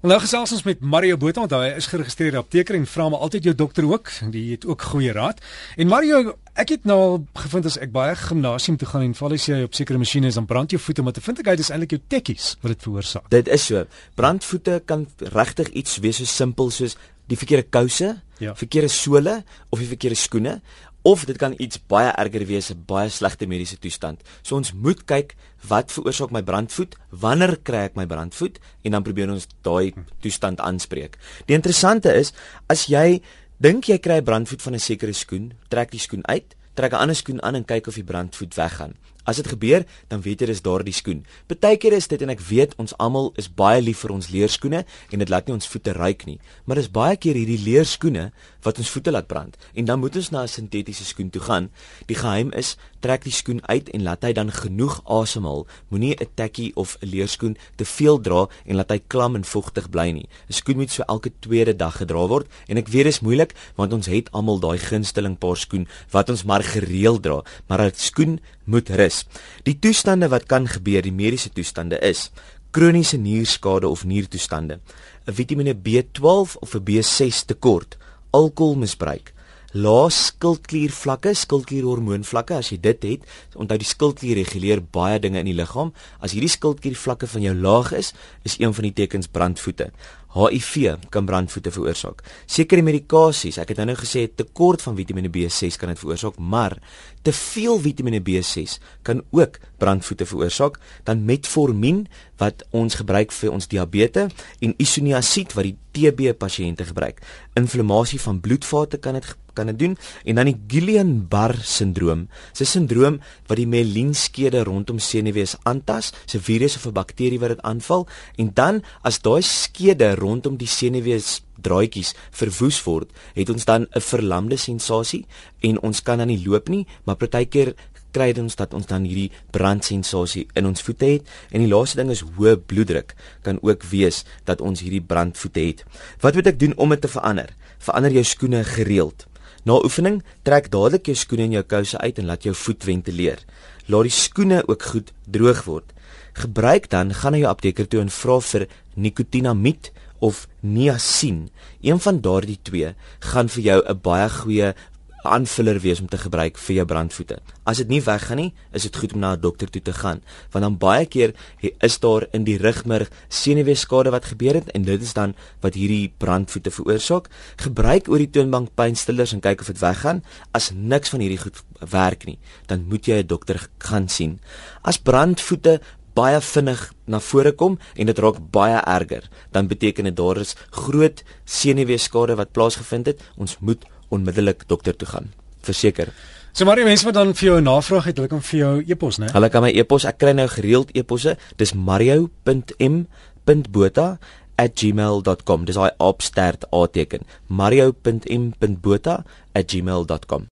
Nou gesels ons met Mario Botha want hy is geregistreerde apteker en vra maar altyd jou dokter ook. Die het ook goeie raad. En Mario, ek het nou gevind as ek baie gimnasium toe gaan en val as jy op sekere masjiene is dan brand jou voete, maar te vind ek uit is eintlik jou tekkies wat dit veroorsaak. Dit is so. Brandvoete kan regtig iets wees so simpel soos die verkeerde kouse, ja. verkeerde sole of die verkeerde skoene of dit kan iets baie erger wees, 'n baie slegte mediese toestand. So ons moet kyk wat veroorsaak my brandvoet, wanneer kry ek my brandvoet en dan probeer ons daai toestand aanspreek. Die interessante is as jy dink jy kry 'n brandvoet van 'n sekere skoen, trek die skoen uit, trek 'n ander skoen aan en kyk of die brandvoet weggaan. As dit gebeur, dan weet jy dis daardie skoen. Partykeer is dit en ek weet ons almal is baie lief vir ons leerskoene en dit laat nie ons voete ruik nie, maar dis baie keer hierdie leerskoene wat ons voete laat brand. En dan moet ons na 'n sintetiese skoen toe gaan. Die geheim is trek die skoen uit en laat hy dan genoeg asemhaal. Moenie 'n tekkie of 'n leerskoen te veel dra en laat hy klam en vochtig bly nie. 'n Skoen moet so elke tweede dag gedra word en ek weet dit is moeilik want ons het almal daai gunsteling paar skoen wat ons maar gereeld dra, maar 'n skoen moet rus. Die toestande wat kan gebeur, die mediese toestande is kroniese nierskade of niertoestande, 'n Vitamiene B12 of 'n B6 tekort, alkoholmisbruik, lae skildkliervlakke, skildklierhormoonvlakke, as jy dit het, onthou die skildklier reguleer baie dinge in die liggaam. As hierdie skildkliervlakke van jou laag is, is een van die tekens brandvoete. HIV kan brandvoete veroorsaak. Sekere medikasies, ek het nou nou gesê tekort van Vitamiene B6 kan dit veroorsaak, maar te veel Vitamiene B6 kan ook brandvoete veroorsaak. Dan Metformin wat ons gebruik vir ons diabetes en isoniazid wat die TB pasiënte gebruik. Inflammasie van bloedvate kan dit kan dit doen en dan die Guillain-Barré sindroom. Dis 'n sindroom wat die melienskede rondom senuwees aantas, 'n virus of 'n bakterie wat dit aanval en dan as daai skede rondom die senuwees draadjies verwoes word, het ons dan 'n verlamde sensasie en ons kan dan nie loop nie, maar partykeer kry dit ons dat ons dan hierdie brandsensasie in ons voete het en die laaste ding is hoë bloeddruk kan ook wees dat ons hierdie brandvoete het. Wat moet ek doen om dit te verander? Verander jou skoene gereeld. Na oefening, trek dadelik jou skoene en jou kouse uit en laat jou voet ventileer. Laat die skoene ook goed droog word. Gebruik dan gaan na jou apteker toe en vra vir nikotinamid of niacin. Een van daardie twee gaan vir jou 'n baie goeie aanvuller wees om te gebruik vir jou brandvoete. As dit nie weggaan nie, is dit goed om na 'n dokter toe te gaan, want dan baie keer is daar in die rugmerg senuweeskade wat gebeur het en dit is dan wat hierdie brandvoete veroorsaak. Gebruik oor die toonbank pynstillers en kyk of dit weggaan. As niks van hierdie goed werk nie, dan moet jy 'n dokter gaan sien. As brandvoete baie vinnig na vore kom en dit raak baie erger, dan beteken dit daar is groot senuweeskade wat plaasgevind het. Ons moet onmiddellik dokter toe gaan. Verseker. So maar die mense wat dan vir jou 'n navraag het, hulle kan vir jou e-pos, né? Hulle kan my e-pos, ek kry nou gereeld e-posse. Dis mario.m.botha@gmail.com. Dis daai opstert A teken. mario.m.botha@gmail.com.